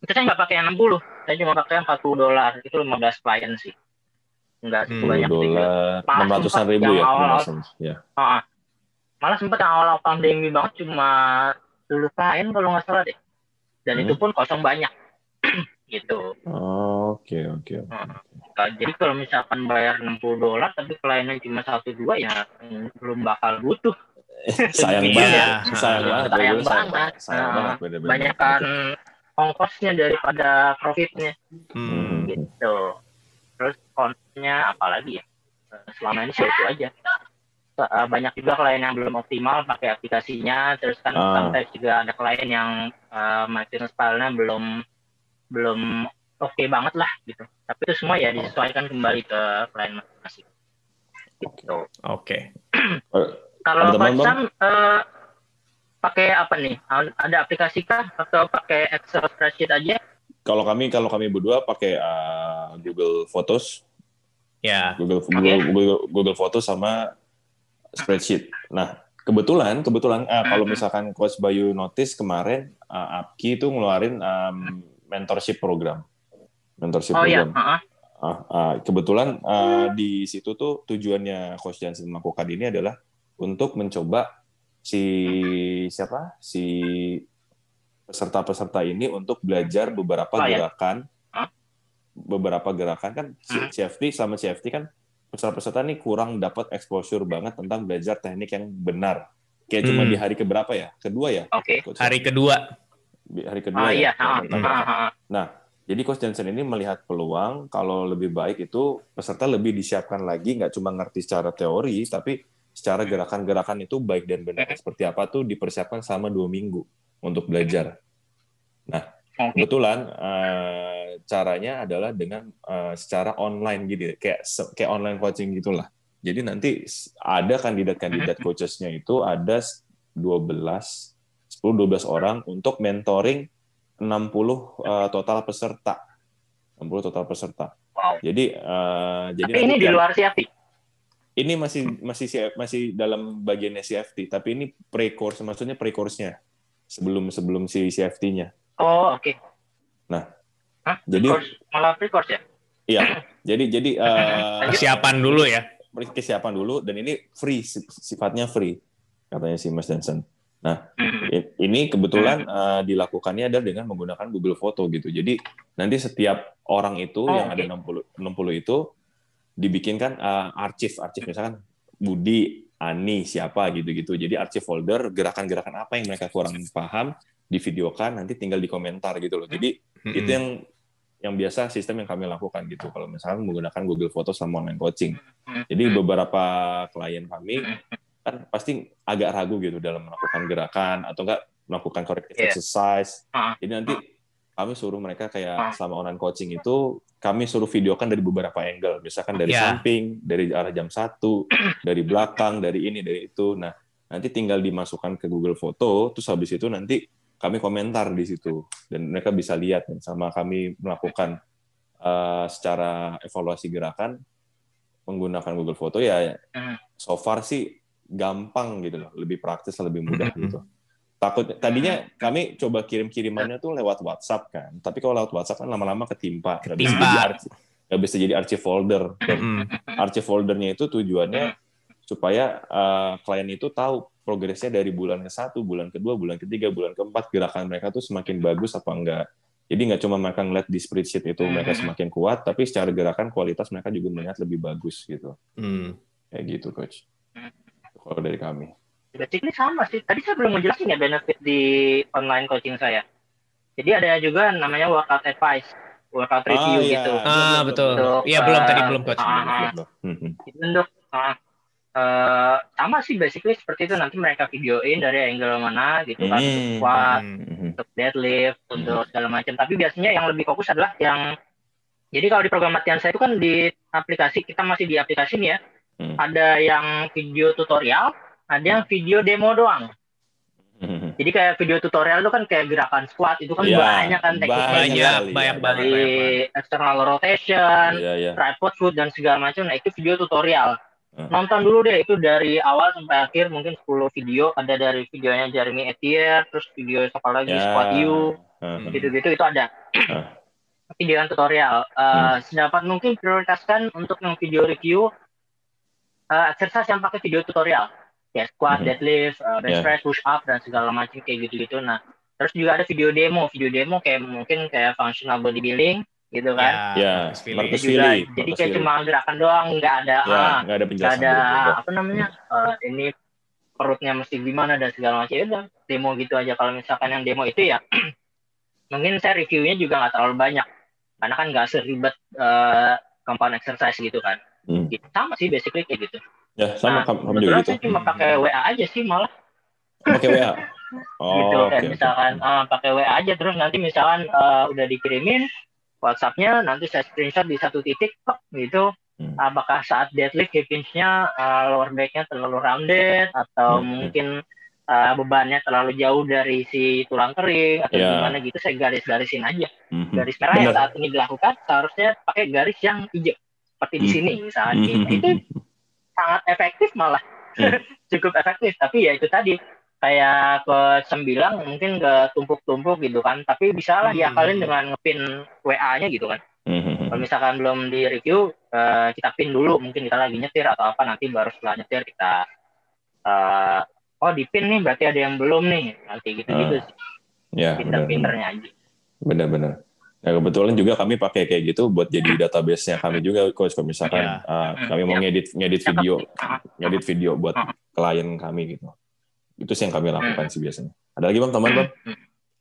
itu saya nggak pakai yang 60 saya cuma pakai yang 40 dolar. Itu 15 klien sih. Nggak hmm, banyak dolar enam ratusan ribu ya awal, ya. Uh, malah sempat yang awal pandemi banget cuma 10 klien kalau nggak salah deh. Dan hmm. itu pun kosong banyak. Gitu. Oke oke jadi kalau misalkan bayar 60 dolar tapi kliennya cuma satu dua ya hmm, belum bakal butuh. Sayang banget. Sayang banget sayang banget. sayang banget banyak kan ongkosnya daripada profitnya. Hmm. gitu. Terus kontennya apalagi ya? Selama ini itu aja. Eh, banyak juga klien yang belum optimal pakai aplikasinya. Terus kan uh. sometimes juga ada klien yang uh, marketing style-nya belum belum oke okay banget lah gitu. Tapi itu semua ya disesuaikan kembali ke klien masing-masing. Gitu. Oke. Kalau Coach Sam uh, pakai apa nih? Ada aplikasi kah atau pakai Excel spreadsheet aja? Kalau kami kalau kami berdua pakai uh, Google Photos. Ya. Google Google, okay. Google Google Photos sama spreadsheet. Nah, kebetulan kebetulan uh, kalau misalkan Coach Bayu notice kemarin uh, Apki itu ngeluarin um, mentorship program. Mentorship oh, iya. program. Iya. Uh -huh. Uh, uh, kebetulan uh, di situ tuh tujuannya Coach Jansen melakukan ini adalah untuk mencoba si siapa? Si peserta-peserta ini untuk belajar beberapa oh, gerakan. Ya? beberapa gerakan kan hmm. CFT sama CFT kan peserta-peserta ini kurang dapat exposure banget tentang belajar teknik yang benar. Kayak hmm. cuma di hari keberapa ya? Kedua ya? Okay. hari kedua. Hari kedua oh, ya? iya. nah jadi Coach Johnson ini melihat peluang kalau lebih baik itu peserta lebih disiapkan lagi nggak cuma ngerti secara teori tapi secara gerakan-gerakan itu baik dan benar seperti apa tuh dipersiapkan selama dua minggu untuk belajar. Nah, kebetulan uh, caranya adalah dengan uh, secara online gitu, kayak kayak online coaching gitulah. Jadi nanti ada kandidat-kandidat coachesnya itu ada 12 10 12 orang untuk mentoring 60 uh, total peserta. 60 total peserta. Wow. Jadi uh, jadi ini di luar siapa? Ini masih masih masih dalam bagiannya CFT, tapi ini pre-course, maksudnya pre-course-nya sebelum sebelum si CFT-nya. Oh, oke. Okay. Nah, Hah? jadi course, malah pre-course ya? Iya. jadi jadi uh, kesiapan dulu ya. Kesiapan dulu dan ini free sifatnya free katanya si Mas Johnson. Nah, hmm. ini kebetulan uh, dilakukannya adalah dengan menggunakan Google Foto gitu. Jadi nanti setiap orang itu oh, yang okay. ada 60 60 itu dibikinkan uh, arsip arsip misalkan Budi Ani siapa gitu-gitu. Jadi arsip folder gerakan-gerakan apa yang mereka kurang paham divideokan nanti tinggal di komentar gitu loh. Jadi hmm. itu yang yang biasa sistem yang kami lakukan gitu. Kalau misalnya menggunakan Google Foto sama online coaching. Jadi beberapa klien kami kan pasti agak ragu gitu dalam melakukan gerakan atau enggak melakukan corrective yeah. exercise. Jadi nanti kami suruh mereka kayak selama online coaching itu kami suruh videokan dari beberapa angle, misalkan dari yeah. samping, dari arah jam satu, dari belakang, dari ini, dari itu. Nah, nanti tinggal dimasukkan ke Google Foto, terus habis itu nanti kami komentar di situ dan mereka bisa lihat sama kami melakukan uh, secara evaluasi gerakan menggunakan Google Foto ya hmm. so far sih gampang gitu loh, lebih praktis, lebih mudah gitu takut tadinya kami coba kirim kirimannya tuh lewat WhatsApp kan tapi kalau lewat WhatsApp kan lama-lama ketimpa. Nggak bisa jadi archive, bisa jadi archive folder. Dan archive foldernya itu tujuannya supaya uh, klien itu tahu progresnya dari bulan ke satu bulan kedua bulan ketiga bulan keempat gerakan mereka tuh semakin bagus apa enggak. Jadi nggak cuma mereka ngeliat di spreadsheet itu mereka semakin kuat tapi secara gerakan kualitas mereka juga melihat lebih bagus gitu. Hmm. kayak gitu coach. Kalau dari kami basically sama sih. Tadi saya belum menjelaskan ya benefit di online coaching saya. Jadi ada juga namanya workout advice, workout ah, review iya. gitu. Ah betul. Iya belum tadi belum coach. Uh, uh, itu untuk uh, uh, sama sih basically seperti itu nanti mereka videoin dari angle mana gitu kan untuk hmm. squat, hmm. untuk deadlift, hmm. untuk segala macam. Tapi biasanya yang lebih fokus adalah yang jadi kalau di program latihan saya itu kan di aplikasi kita masih di aplikasi nih ya. Hmm. Ada yang video tutorial, ada yang video demo doang. Jadi kayak video tutorial itu kan kayak gerakan squat itu kan ya, banyak kan tekniknya banyak, ya. banyak banget dari external rotation, ya, ya. tripod foot dan segala macam. Nah itu video tutorial. Hmm. Nonton dulu deh itu dari awal sampai akhir mungkin 10 video ada dari videonya Jeremy Etier, terus video apa lagi ya. squat you, hmm. gitu-gitu itu ada. Hmm. video tutorial. Uh, hmm. Sedapat mungkin prioritaskan untuk yang video review uh, exercise yang pakai video tutorial ya squat, mm-hmm. deadlift, uh, bench yeah. press, push up dan segala macam kayak gitu-gitu. Nah, terus juga ada video demo, video demo kayak mungkin kayak functional bodybuilding gitu kan. Ya, yeah, yeah. juga. Jadi kayak cuma gerakan doang, nggak ada yeah, ah, nggak ada penjelasan. Nggak ada apa namanya? Uh, ini perutnya mesti gimana dan segala macam. Ya udah, demo gitu aja. Kalau misalkan yang demo itu ya mungkin saya reviewnya juga nggak terlalu banyak karena kan nggak seribet uh, compound exercise gitu kan. Hmm. Gitu. Sama sih basically kayak gitu. Ya, sama nah, kamu juga gitu. Saya cuma pakai WA aja sih malah. Pakai WA. Oh, gitu okay, kayak misalkan okay. uh, pakai WA aja terus nanti misalkan uh, udah dikirimin WhatsApp-nya nanti saya screenshot di satu titik kok gitu Hmm. Apakah saat deadlift hip hinge-nya uh, lower back-nya terlalu rounded atau hmm. mungkin uh, bebannya terlalu jauh dari si tulang kering atau yeah. gimana gitu saya garis-garisin aja. Mm-hmm. Garis merah yang saat ini dilakukan seharusnya pakai garis yang hijau seperti di sini misalnya. Mm-hmm. Nah, itu sangat efektif malah. Mm. Cukup efektif tapi ya itu tadi. Kayak ke sembilan mungkin ke tumpuk-tumpuk gitu kan. Tapi bisa lah ya kalian dengan ngepin WA-nya gitu kan. Mm-hmm. kalau misalkan belum di review uh, kita pin dulu. Mungkin kita lagi nyetir atau apa nanti baru setelah nyetir kita uh, oh di pin nih berarti ada yang belum nih. Nanti gitu gitu uh, sih. Ya pinter-pinternya aja. Benar-benar Nah, kebetulan juga kami pakai kayak gitu buat jadi database-nya kami juga coach kalau misalkan yeah. uh, kami mau ngedit ngedit video ngedit video buat klien kami gitu itu sih yang kami lakukan sih biasanya ada lagi bang teman bang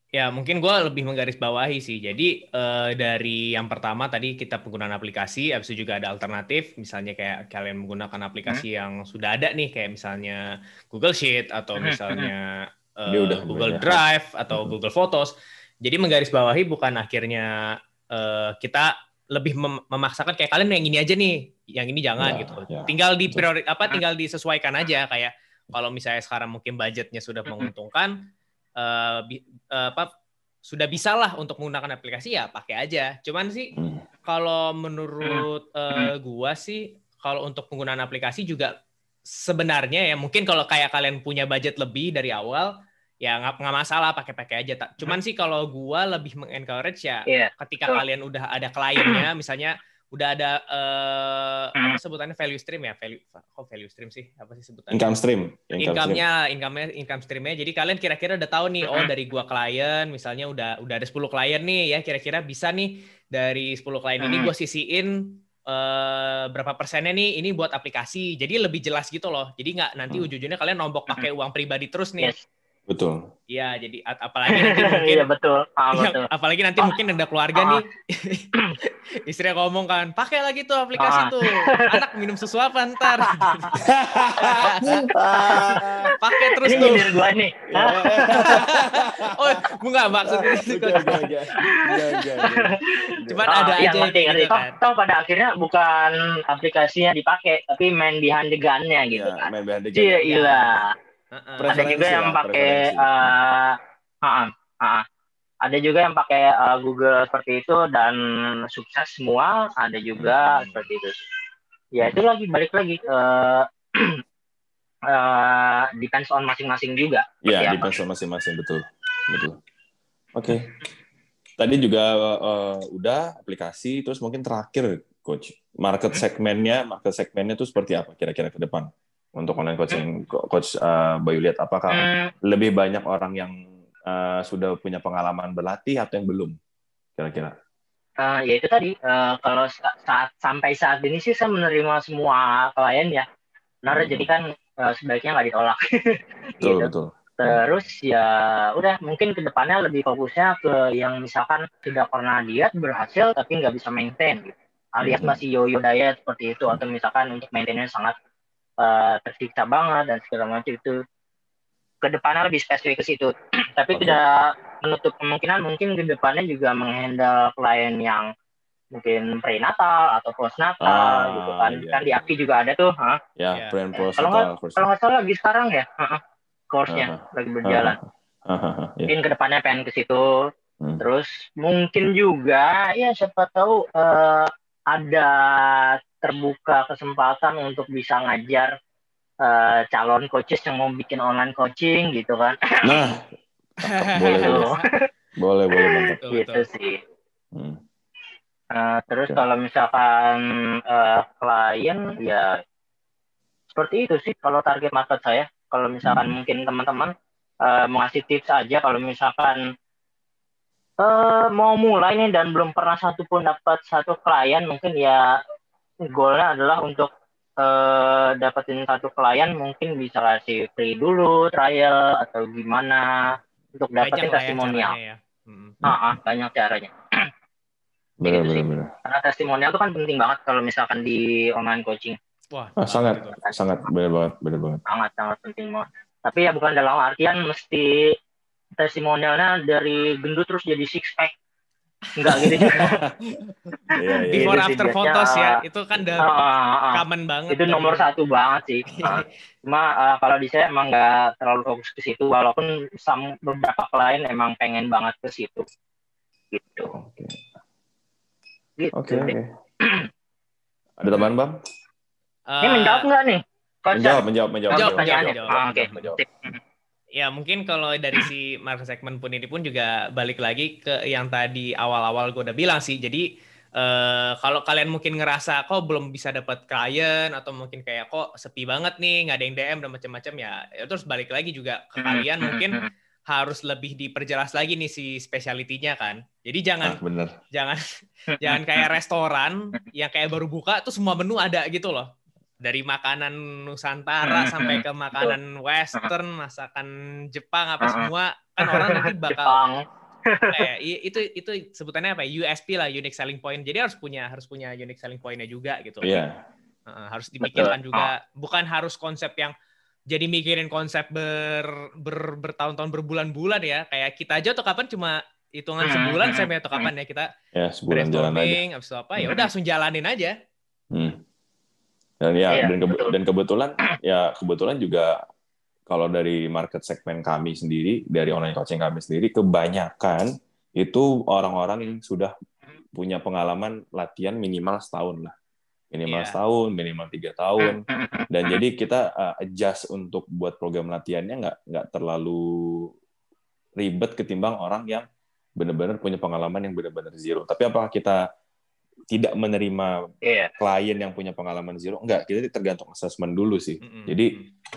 Ya, mungkin gue lebih menggarisbawahi sih. Jadi uh, dari yang pertama tadi kita penggunaan aplikasi, habis itu juga ada alternatif, misalnya kayak kalian menggunakan aplikasi hmm. yang sudah ada nih, kayak misalnya Google Sheet atau misalnya uh, udah Google Drive atau hmm. Google Photos. Jadi menggarisbawahi bukan akhirnya uh, kita lebih mem memaksakan kayak kalian yang ini aja nih, yang ini jangan ya, gitu. Ya. Tinggal di priori apa, tinggal disesuaikan aja kayak kalau misalnya sekarang mungkin budgetnya sudah menguntungkan uh, uh, apa sudah bisa lah untuk menggunakan aplikasi ya pakai aja. Cuman sih hmm. kalau menurut uh, gua sih kalau untuk penggunaan aplikasi juga sebenarnya ya mungkin kalau kayak kalian punya budget lebih dari awal ya nggak nggak masalah pakai-pakai aja. Cuman sih kalau gua lebih mengencourage ya yeah. ketika kalian udah ada kliennya misalnya udah ada uh, apa hmm. sebutannya value stream ya? Value kok value stream sih? Apa sih sebutannya? Income stream income-nya income-nya income streamnya. Jadi kalian kira-kira udah tahu nih oh hmm. dari gua klien misalnya udah udah ada 10 klien nih ya kira-kira bisa nih dari 10 klien ini hmm. gua sisiin uh, berapa persennya nih ini buat aplikasi. Jadi lebih jelas gitu loh. Jadi nggak nanti ujung-ujungnya kalian nombok pakai uang pribadi terus nih. Yes Betul. Iya, jadi apalagi nanti mungkin Iya, betul. Ah, ya, betul. apalagi nanti ah, mungkin ada keluarga ah, nih. Istri ngomong kan, pakai lagi tuh aplikasi ah. tuh. Anak minum susu apa ntar? pakai terus Ini tuh. Ini gua nih. oh, enggak maksudnya itu kan. Cuman ada iya, aja ngerti, gitu kan. Toh, pada akhirnya bukan aplikasinya dipakai, tapi main behind the gun-nya gitu ya, kan. Main behind the gun. Iya, iya. Uh, ada juga yang pakai uh, uh, uh, uh, ada juga yang pakai uh, Google seperti itu dan sukses semua. Ada juga hmm. seperti itu. Ya itu lagi balik lagi uh, uh, depends on masing-masing juga. Ya yeah, depends on masing-masing betul. Betul. Oke. Okay. tadi juga uh, udah aplikasi terus mungkin terakhir coach. Market segmennya market segmennya itu seperti apa kira-kira ke depan untuk online coaching coach uh, Bayu lihat apakah hmm. lebih banyak orang yang uh, sudah punya pengalaman berlatih atau yang belum kira-kira uh, ya itu tadi uh, kalau saat sampai saat ini sih saya menerima semua klien ya benar hmm. jadi kan uh, sebaiknya nggak ditolak betul gitu. betul terus ya udah mungkin ke depannya lebih fokusnya ke yang misalkan sudah pernah diet berhasil tapi nggak bisa maintain gitu alias hmm. masih yo-yo diet seperti itu atau misalkan untuk maintainnya sangat uh, tersiksa banget dan segala macam itu ke depannya lebih spesifik ke situ tapi okay. tidak menutup kemungkinan mungkin ke depannya juga menghandle klien yang mungkin prenatal atau postnatal ah, gitu kan iya. kan di API juga ada tuh huh? ya yeah. pre kalau nggak kalau nggak salah lagi sekarang ya uh-huh. course-nya uh-huh. lagi berjalan uh-huh. Uh-huh. Yeah. mungkin ke depannya pengen ke situ hmm. terus mungkin juga ya siapa tahu uh, ada terbuka kesempatan untuk bisa ngajar uh, calon coaches yang mau bikin online coaching gitu kan. Nah, boleh, gitu. boleh, boleh banget. Gitu sih. Hmm. Uh, terus kalau misalkan uh, klien ya seperti itu sih kalau target market saya. Kalau misalkan hmm. mungkin teman-teman uh, mau ngasih tips aja kalau misalkan uh, mau mulai nih dan belum pernah satu pun dapat satu klien mungkin ya goalnya adalah untuk uh, dapetin satu klien mungkin bisa kasih free dulu trial atau gimana untuk dapetin ya testimonial. Ya, hmm. uh, uh, banyak caranya. benar, gitu benar, benar. Karena testimonial itu kan penting banget kalau misalkan di online coaching. Wah, ah, sangat, sangat benar banget, benar banget. Sangat, sangat penting banget. Tapi ya bukan dalam artian mesti testimonialnya dari gendut terus jadi six pack Enggak gitu juga. Iya, iya. Before Gitu sih after biasanya, photos ya, uh, itu kan udah Ah, ah, ah. common banget. itu kan. nomor satu banget sih. Ah. Cuma uh, kalau di saya emang nggak terlalu fokus ke situ, walaupun sam beberapa klien emang pengen banget ke situ. Gitu. Oke. Gitu Oke. Ada tambahan, Bang? Eh, Ini menjawab nggak nih? Menjawab, menjawab, menjawab. Menjawab, menjawab, Ah, Oke. menjawab. Ya mungkin kalau dari si market segment pun ini pun juga balik lagi ke yang tadi awal-awal gue udah bilang sih. Jadi eh, kalau kalian mungkin ngerasa kok belum bisa dapat klien atau mungkin kayak kok sepi banget nih nggak ada yang DM dan macam-macam ya, ya terus balik lagi juga ke kalian mungkin harus lebih diperjelas lagi nih si speciality-nya kan. Jadi jangan Ah, bener. jangan jangan kayak restoran yang kayak baru buka tuh semua menu ada gitu loh dari makanan Nusantara Hmm, sampai hmm, ke makanan Western masakan Jepang apa semua kan orang nanti bakal kayak itu itu sebutannya apa ya? USP lah unique selling point. Jadi harus punya harus punya unique selling pointnya juga gitu. Iya. Heeh, harus dipikirkan Betul. juga. Bukan harus konsep yang jadi mikirin konsep ber, ber bertahun-tahun berbulan-bulan ya. Kayak kita aja atau kapan cuma hitungan Hmm, sebulan saya atau kapan ya kita Ya, sebulan jalan aja. abis itu apa ya udah langsung jalanin aja. Dan ya Iya, dan, kebe- betul. dan kebetulan ya kebetulan juga kalau dari market segmen kami sendiri dari online coaching kami sendiri kebanyakan itu orang-orang yang sudah punya pengalaman latihan minimal setahun lah. Minimal Iya. setahun minimal tiga tahun. Hmm, dan jadi kita uh, adjust untuk buat program latihannya nggak nggak terlalu ribet ketimbang orang yang benar-benar punya pengalaman yang benar-benar zero. Tapi apakah kita tidak menerima Iya. klien yang punya pengalaman zero enggak kita tergantung assessment dulu sih Mm-mm. Jadi,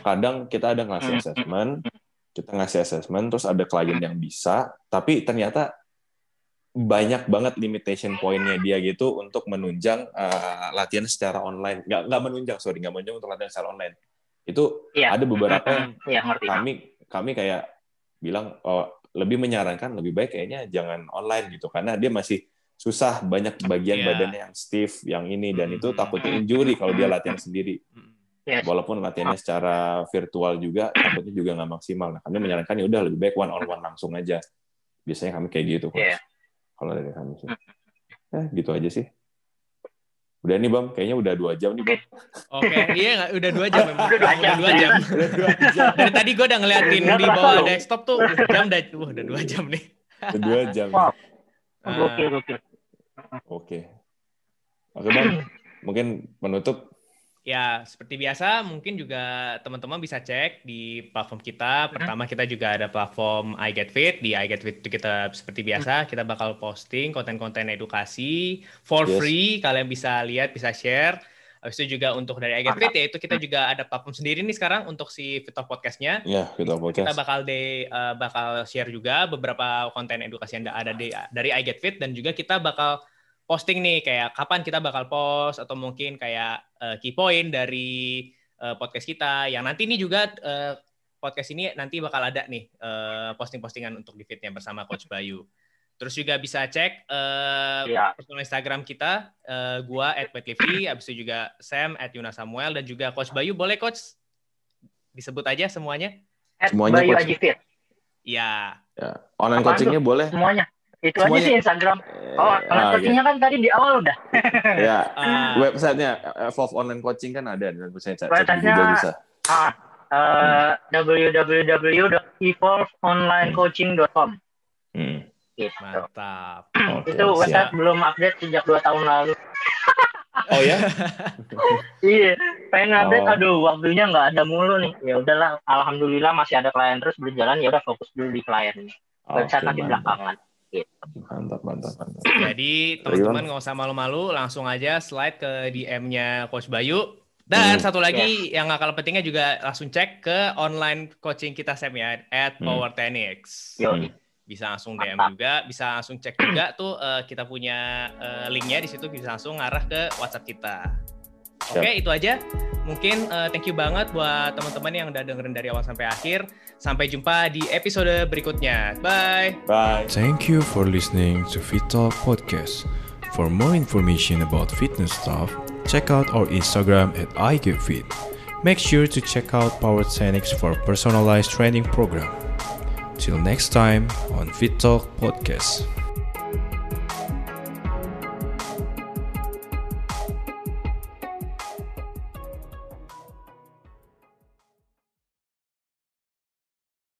kadang kita ada ngasih Hmm. assessment kita ngasih assessment terus ada klien yang bisa tapi ternyata banyak banget limitation pointnya dia gitu untuk menunjang uh, latihan secara online nggak nggak menunjang sorry nggak menunjang untuk latihan secara online itu Iya. ada beberapa yang Iya, ngerti. kami kami kayak bilang oh, lebih menyarankan lebih baik kayaknya jangan online gitu karena dia masih susah banyak bagian Iya. badannya yang stiff yang ini dan itu Hmm. takutnya injury kalau dia latihan sendiri. Yes. walaupun latihannya secara virtual juga takutnya juga nggak maksimal nah kami menyarankan ya udah lebih baik one on one langsung aja biasanya kami kayak gitu Coach. Iya. kalau dari kami sih eh gitu aja sih udah nih bang kayaknya udah dua jam nih bang Oke, iya nggak udah dua jam memang. Udah dua jam. dua jam. udah dua jam Dari tadi gue udah ngeliatin di bawah desktop tuh jam udah, wah, udah dua jam nih. udah dua jam Wow. Ah. Oke oke bang mungkin penutup Ya, seperti biasa, mungkin juga teman-teman bisa cek di platform kita. Pertama, kita juga ada platform I Get Fit. Di I Get Fit itu kita seperti biasa, kita bakal posting konten-konten edukasi for Yes. free. Kalian bisa lihat, bisa share. Habis itu juga untuk dari I Get Fit, yaitu kita juga ada platform sendiri nih sekarang untuk si Fit Talk Podcast-nya. ya kita Kita podcast bakal de, eh, bakal share juga beberapa konten edukasi yang ada di, dari I Get Fit dan juga kita bakal posting nih kayak kapan kita bakal post atau mungkin kayak eh, key point dari eh, podcast kita yang nanti ini juga eh, podcast ini nanti bakal ada nih posting-postingan untuk di fitnya bersama Coach Bayu. Terus juga bisa cek eh, Iya. personal Instagram kita, eh, gua at Petlivy, abis itu juga Sam at Yuna Samuel dan juga Coach Bayu. Boleh Coach disebut aja semuanya? At Semuanya, Bayu Coach. Aji Fit. Ya, ya online Apaan coachingnya boleh Semuanya. Itu aja Semuanya. sih Instagram. Oh, Eh, online ah, coachingnya kan tadi di awal udah. ya Ah, websitenya Evolve Online Coaching kan ada dan saya cek cek Websitenya- juga bisa Ah, uh, www.evolveonlinecoaching.com hmm. Gitu. mantap. Oke, Itu siap. website belum update sejak dua tahun lalu. oh ya Iya, pengen update, Oh. aduh waktunya nggak ada mulu nih. Ya udahlah, alhamdulillah masih ada klien terus berjalan. Ya udah fokus dulu di klien. Website Oke, nanti belakangan. mantap mantap mantap Jadi teman-teman nggak usah malu-malu, langsung aja slide ke DM-nya Coach Bayu. Dan Hmm. satu lagi yang nggak kalah pentingnya juga langsung cek ke online coaching kita Sam ya, at Hmm. Power Tenix. Hmm. Bisa langsung DM juga, bisa langsung cek juga tuh eh, kita punya eh, linknya di situ bisa langsung ngarah ke WhatsApp kita. Oke, itu aja. Mungkin eh, thank you banget buat teman-teman yang udah dengerin dari awal sampai akhir. Sampai jumpa di episode berikutnya. Bye. bye Thank you for listening to Fit Talk Podcast. For more information about fitness stuff, check out our Instagram at iGetFit. Make sure to check out Power Tenix for personalized training program. Till next time on Talk Podcast.